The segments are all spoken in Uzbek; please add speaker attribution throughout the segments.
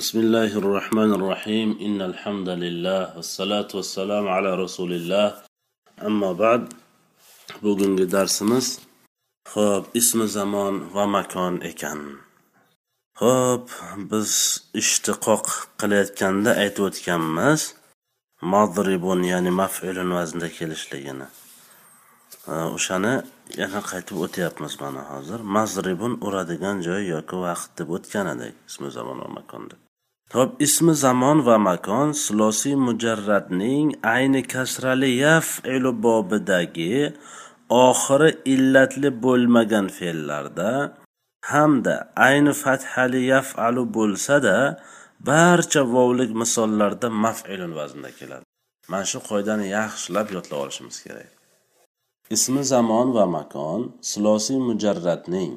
Speaker 1: بسم الله الرحمن الرحيم إن الحمد لله والصلاة والسلام على رسول الله أما بعد bugungi darsimiz ho'p ismi zamon va makon ekan ho'p biz ishtiqoq qilayotganda aytib o'tganmiz madribun ya'ni maf'ulun vaznda kelishligini o'shani yana qaytib o'tyapmiz mana hozir mazribun uradigan joy yoki vaqt deb o'tgan edik ismi zamon va makonda Xo'p, ismi zamon va makon silosiy mujarradning ayni kasrali yaf'ilu bobidagi oxiri illatli bo'lmagan fe'llarda hamda ayni fathali yaf'alu bo'lsa-da barcha vovlik misollarda maf'ilun vaznida keladi. Mana shu qoidani yaxshilab yodlab olishimiz kerak. Ismi zamon va makon silosiy mujarradning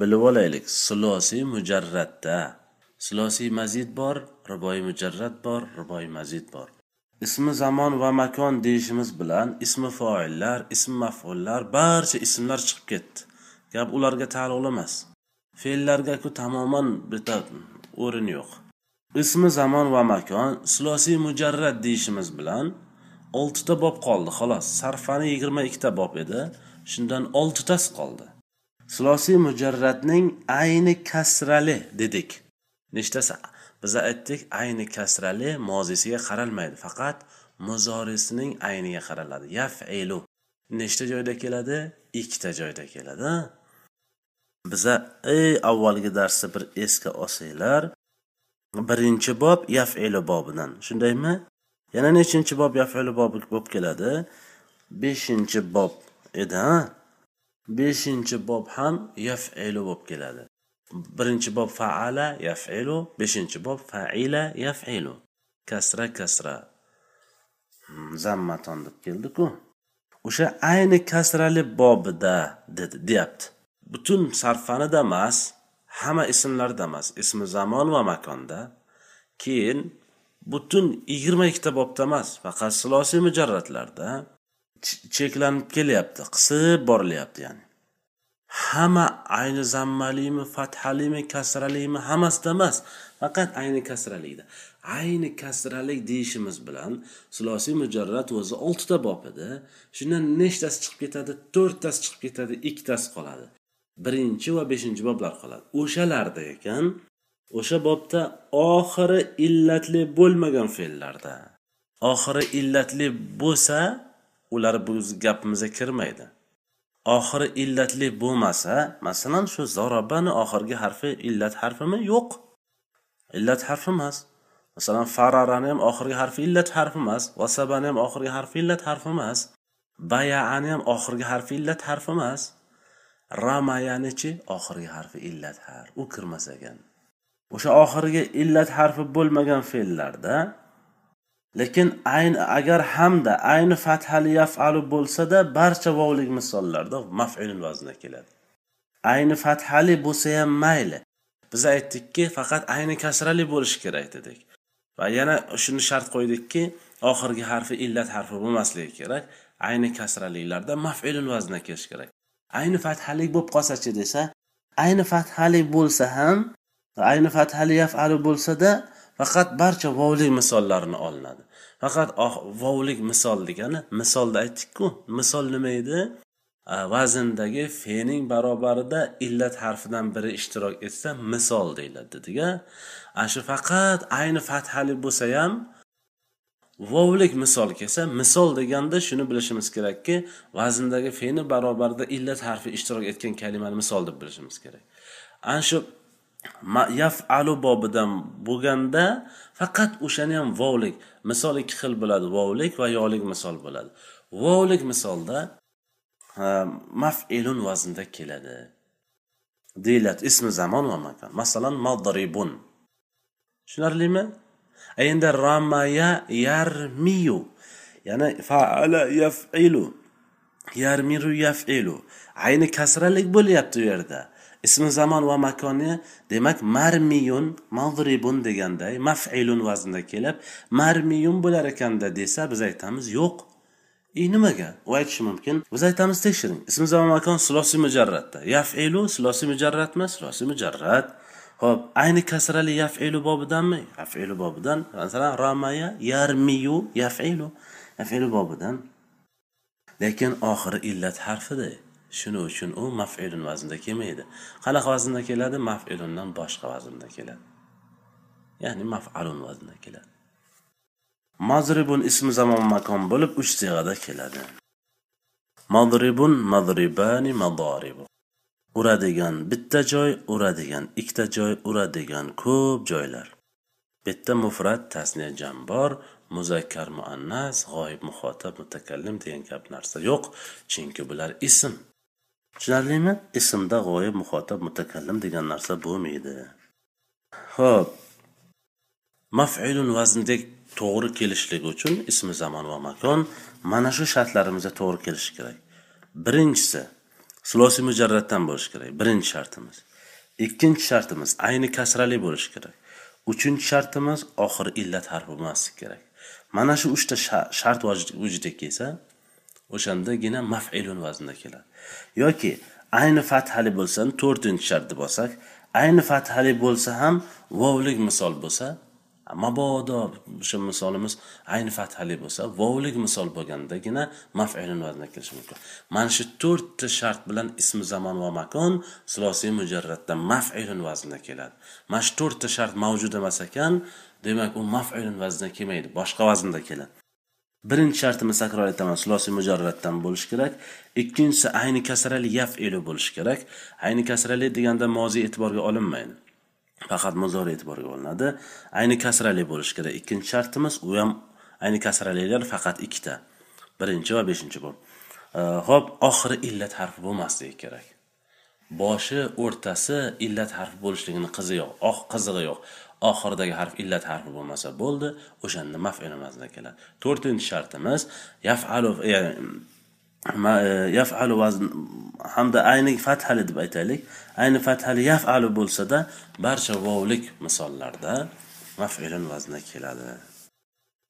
Speaker 1: bilib olaylik, silosiy mujarradda silosiy mazid bor riboyi mujarrad bor riboyi mazid bor. Ismi zamon va makon deyishimiz bilan ismi foillar ismi maf'ullar barcha ismlar chiqib ketdi. Gap ularga taalluqli emas fe'llargaku tamoman bitta o'rin yo'q. Ismi zamon va makon silosiy mujarrad deyishimiz bilan oltita bob qoldi xolos. Sarfani yigirma ikkita bob edi shundan oltitasi qoldi. Silosiy mujarradning ayni kasrali dedik. Nechtasi biz aytdik ayni kasrali mozisiga qaralmaydi faqat muzorisining ayniga qaraladi. Yaf'ilu nechta joyda keladi? Ikkita joyda keladi. Biza ey avvalgi darsda bir esga olsanglar birinchi bob yaf'ilu bobidan. Shundaymi? Yana nechinchi bob yaf'ilu bobi bo'lib keladi? Beshinchi bob edi ha? Beshinchi bob ham yaf'ilu bo'lib keladi. Birinchi bob faala yaf'ilu beshinchi bob faila yaf'ilu. Kasra kasra. Hmm, Zammaton deb keldiku. O'sha ayni kasrali bobida dedi deyapti. Butun sarfanida emas hamma ismlarda emas. Ismi zamon va makonda. Keyin butun yigirma ikkita bobda emas faqat silosiy mujarratlarda cheklanib kelyapti qisib borilyapti ya'ni. Hamma ayni zammalimi fathalimi kasralimi hammasida emas faqat ayni kasralikda. Ayni kasralik deyishimiz bilan silosiy mujarrat o'zi oltita bob edi. Shundan nechtasi chiqib ketadi to'rttasi chiqib ketadi ikkitasi qoladi. Birinchi va beshinchi boblar qoladi. O'shalarda ekan o'sha bobda oxiri illatli bo'lmagan fe'llarda. Oxiri illatli bo'lsa ular bu gapimizga kirmaydi. Oxiri illatli bo'lmasa masalan shu zorobani oxirgi harfi illat harfimi? Yo'q. Illat harfi emas. Masalan fararani ham oxirgi harfi illat harfi emas. Vasabani ham oxirgi harfi illat harfi emas. Bayaani ham oxirgi harfi illat harfi emas. Ramayanichi oxirgi harfi illat harf u kirmas ekan o'sha oxirgi illat harfi bo'lmagan fe'llarda lekin ayni agar hamda ayni fathali yaf'alu bo'lsa-da barcha vovlik misollarda maf'ulun vaznda keladi. Ayni fathali bo'lsa ham mayli. Biz aytdikki faqat ayni kasrali bo'lishi kerak dedik. Va yana shuni shart qo'ydikki oxirgi harfi illat harfi bo'lmasligi kerak. Ayni kasraliklarda maf'ulun vaznda kelishi kerak. Ayni fathalik bo'lib qolsachi desa ayni fathalik bo'lsa ham ayni fathali yaf'alu bo'lsa-da faqat barcha vovlik misollarini olinadi. Faqat oh, vovlik misol degani misolda aytdikku misol nima edi? Vazndagi fening barobarida illat harfidan biri ishtirok etsa misol deyiladi dedik ana shu faqat ayni fathali bo'lsa ham vovlik misol kelsa misol deganda shuni bilishimiz kerakki vazndagi feni barobarida illat harfi ishtirok etgan kalimani misol deb bilishimiz kerak. Ana shu yafalu bobidan bo'lganda faqat o'shani ham vovlik misol ikki xil bo'ladi vovlik va yolik misol bo'ladi. Vovlik misolda maf'ilun vaznda keladi. Deyiladi ismi zamon va makon masalan madribun. Tushunarlimi? Endi ramaya yarmiyu ya'ni faala yaf'ilu yarmiru yaf'ilu. Ayni kasralik bo'lyapti u yerda. Ismi zamon va makoni demak marmiyun madribun deganday maf'ilun vaznda kelib marmiyun bo'lar ekanda desa biz aytamiz yo'q. E nimaga? U aytishi mumkin. Biz aytamiz tekshiring. Ismi zamon makon silosiy mujarratda. Yaf'ilu silosiy mujarratmi silosiy mujarrat. Ho'p ayni kasrali yafilu bobidanmi? Yafilu bobidan. Masalan ramaya yarmiyu yafilu yafilu bobidan. Lekin oxiri illat harfida shuning uchun u mafilun vaznda kelmaydi. Qanaqa vaznda keladi? Mafilundan boshqa vaznda keladi. Ya'ni mafalun vaznda keladi. Mazribun ismi zamon makon bo'lib uch sig'ada keladi. Madribun madribani madoribu uradigan bitta joy uradigan ikkita joy uradigan ko'p joylar. Bitta mufrat tasniya jam bor. Muzakkar muannas g'oyib muxotab mutakallim degan gap narsa yo'q. Chunki bular ism. Tushunarlimi ismda g'oyib muxotab mutakallim degan narsa bo'lmaydi. Ho'p mafilun vaznidek to'g'ri kelishligi uchun ismi zamon va makon mana shu shartlarimizga to'g'ri kelishi kerak. Birinchisi sulosiy mujarratdan bo'lishi kerak. Birinchi shartimiz. Ikkinchi shartimiz ayni kasrali bo'lishi kerak. Uchinchi shartimiz oxiri illat harfi bo'lmasligi kerak. Mana shu uchta shart vujudga kelsa o'shandagina mafilun vaznda keladi. Yoki ayni fathali bo'lsa to'rtinchi shart deb ayni fathali bo'lsa ham vovlik misol bo'lsa mabodo o'sha misolimiz ayni fathali bo'lsa vovlik misol bo'lgandagina mafilun vaznga kelishi mumkin. Mana shu to'rtta shart bilan ismi zamon va makon silosiy mujarratda mafilun vaznda keladi. Mana shu to'rtta shart mavjud emas ekan demak u mafilun vaznda kelmaydi boshqa vaznda keladi. Birinchi shartimiz takror aytaman sulosiy mujarratdan bo'lishi kerak. Ikkinchisi ayni kasrali yaf eli bo'lishi kerak. Ayni kasrali deganda moziy e'tiborga olinmaydi. Faqat muzori e'tiborga olinadi. Ayni kasrali bo'lishi kerak. Ikkinchi shartimiz u ham ayni kasralilar faqat ikkita. Birinchi va beshinchi bu ho'p oxiri illat harfi bo'lmasligi kerak. Boshi o'rtasi illat harfi bo'lishligini qizi yo'q oh qizig'i yo'q. Oxiridagi harf illat harfi bo'lmasa bo'ldi o'shanda maf'il emasdan keladi. To'rtinchi shartimiz yafalu e, yafalu vazn hamda ayni fathali deb aytaylik. Ayni fathali yafalu bo'lsada barcha vovlik misollarda maf'ilun vazna keladi.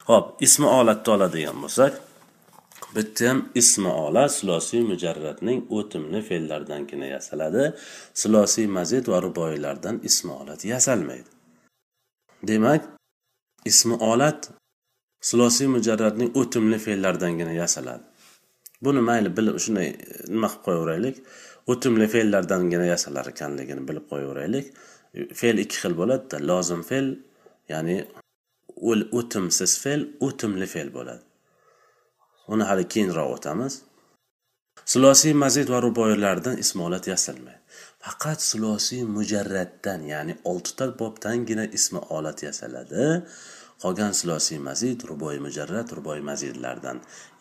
Speaker 1: Ho'p ismi olatni oladigan bo'lsak bitta ham ismi ola sulosiy mujarratning o'timli fe'llardangina yasaladi. Sulosiy mazid va ruboiylardan ismi olat yasalmaydi. Demak ismi olat sulosiy mujarratning o'timli fe'llardangina yasaladi. Buni mayli bilib shunday nima qilib qo'yaveraylik? O'timli fe'llardangina yasalar ekanligini bilib qo'yaveraylik. Fe'l ikki xil bo'ladida lozim fe'l ya'ni o'timsiz fe'l o'timli fe'l bo'ladi. Uni hali keyinroq o'tamiz. Sulosiy mazid va ruboiylardan ismolat yasalmaydi faqat sulosiy mujarratdan ya'ni oltita bobdangina ismi olat yasaladi qolgan sulosiy mazid ruboiy mujarrat ruboiy mazidlardan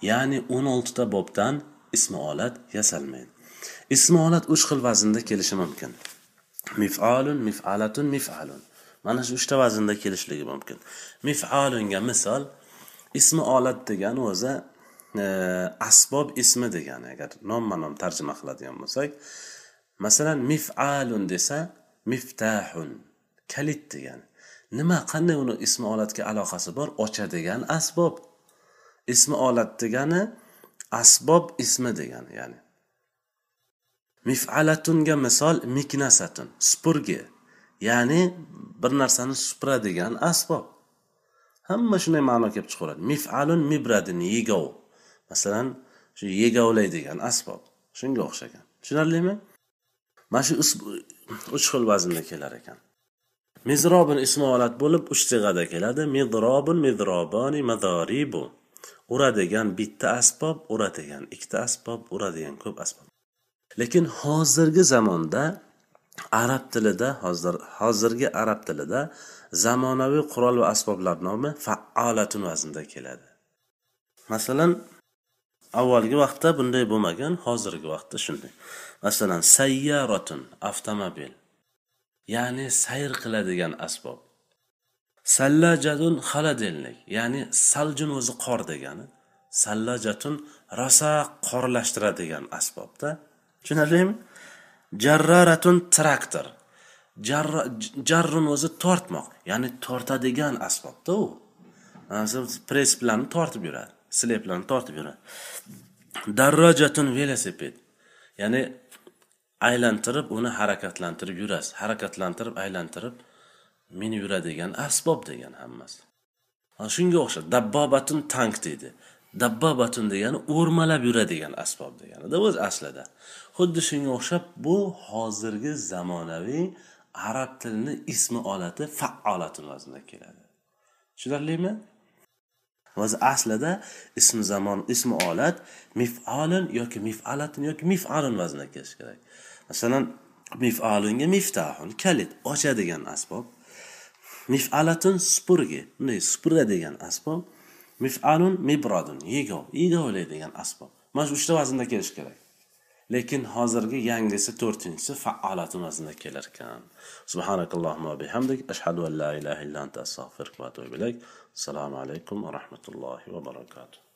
Speaker 1: ya'ni o'n oltita bobdan ismi olat yasalmaydi ismi olat uch xil vaznda kelishi mumkin. Mifalun mifalatun mifalun. Mana shu uchta vaznda kelishligi mumkin. Mifalunga misol ismi olat degani o'zi asbob ismi degani agar nomma nom tarjima qiladigan bo'lsak masalan mifalun desa miftahun kalit degani. Nima qanday uni ismi olatga aloqasi bor? Ochadigan asbob. Ismi olat degani asbob ismi degani ya'ni. Mifalatunga misol miknasatun supurgi ya'ni bir narsani supuradigan asbob. Hamma shunday ma'no kelib chiqaveradi. Mifalun mibradin yegov masalan shu yegovlaydigan asbob shunga o'xshagan. Tushunarlimi? Mana shu uch xil vaznda kelar ekan. Mizrobun ismi olat bo'lib uch sig'ada keladi. Midrobun midroboni madoribu uradigan bitta asbob uradigan ikkita asbob uradigan ko'p asbob. Lekin hozirgi zamonda arab tilida hozir hozirgi arab tilida zamonaviy qurol va asboblar nomi faolatun vaznda keladi. Masalan avvalgi vaqtda bunday bo'lmagan hozirgi vaqtda shunday. Masalan sayyaratun avtomobil. Ya'ni sayr qiladigan asbob. Sallajatun xaladelnik ya'ni saljun o'zi qor degani sallajatun rosa qorlashtiradigan asbobda. Tushunarlimi? Jarraratun traktor. Jarrun o'zi tortmoq ya'ni tortadigan asbobda u. Press bilan tortib yuradi. Sleplarni tortib yuradi darrojatun velosiped. Ya'ni aylantirib uni harakatlantirib yurasiz. Harakatlantirib aylantirib meni yuradigan asbob degan hammasi. Shunga o'xshab dabbobatun tank deydi. Dabbobatun degani o'rmalab yuradigan asbob deganida o'z aslida. Xuddi shunga o'xshab bu hozirgi zamonaviy arab tilini ismi olati faolatin vaznida keladi. Tushunarlimi? O'zi aslida ismi zamon ismi olat mifalun yoki mif'alatun yoki mif'alun vaznida kelishi kerak. Masalan mif'alunga miftahun kalit ochadigan asbob. Mif'alatun supurgi bunday supuradigan asbob. Mif'alun mibrodun yegov yegovlaydigan asbob. Mana shu uchta vaznda kelishi kerak. Lekin hozirgi yangisi to'rtinchisi faolatun vaznida kelar ekan. Subhanakallohumma bihamdik. Ashhadu an la ilaha illa anta astag'firuka va atubu ilayk. Assalomu alaykum va rahmatullohi va barakatuh.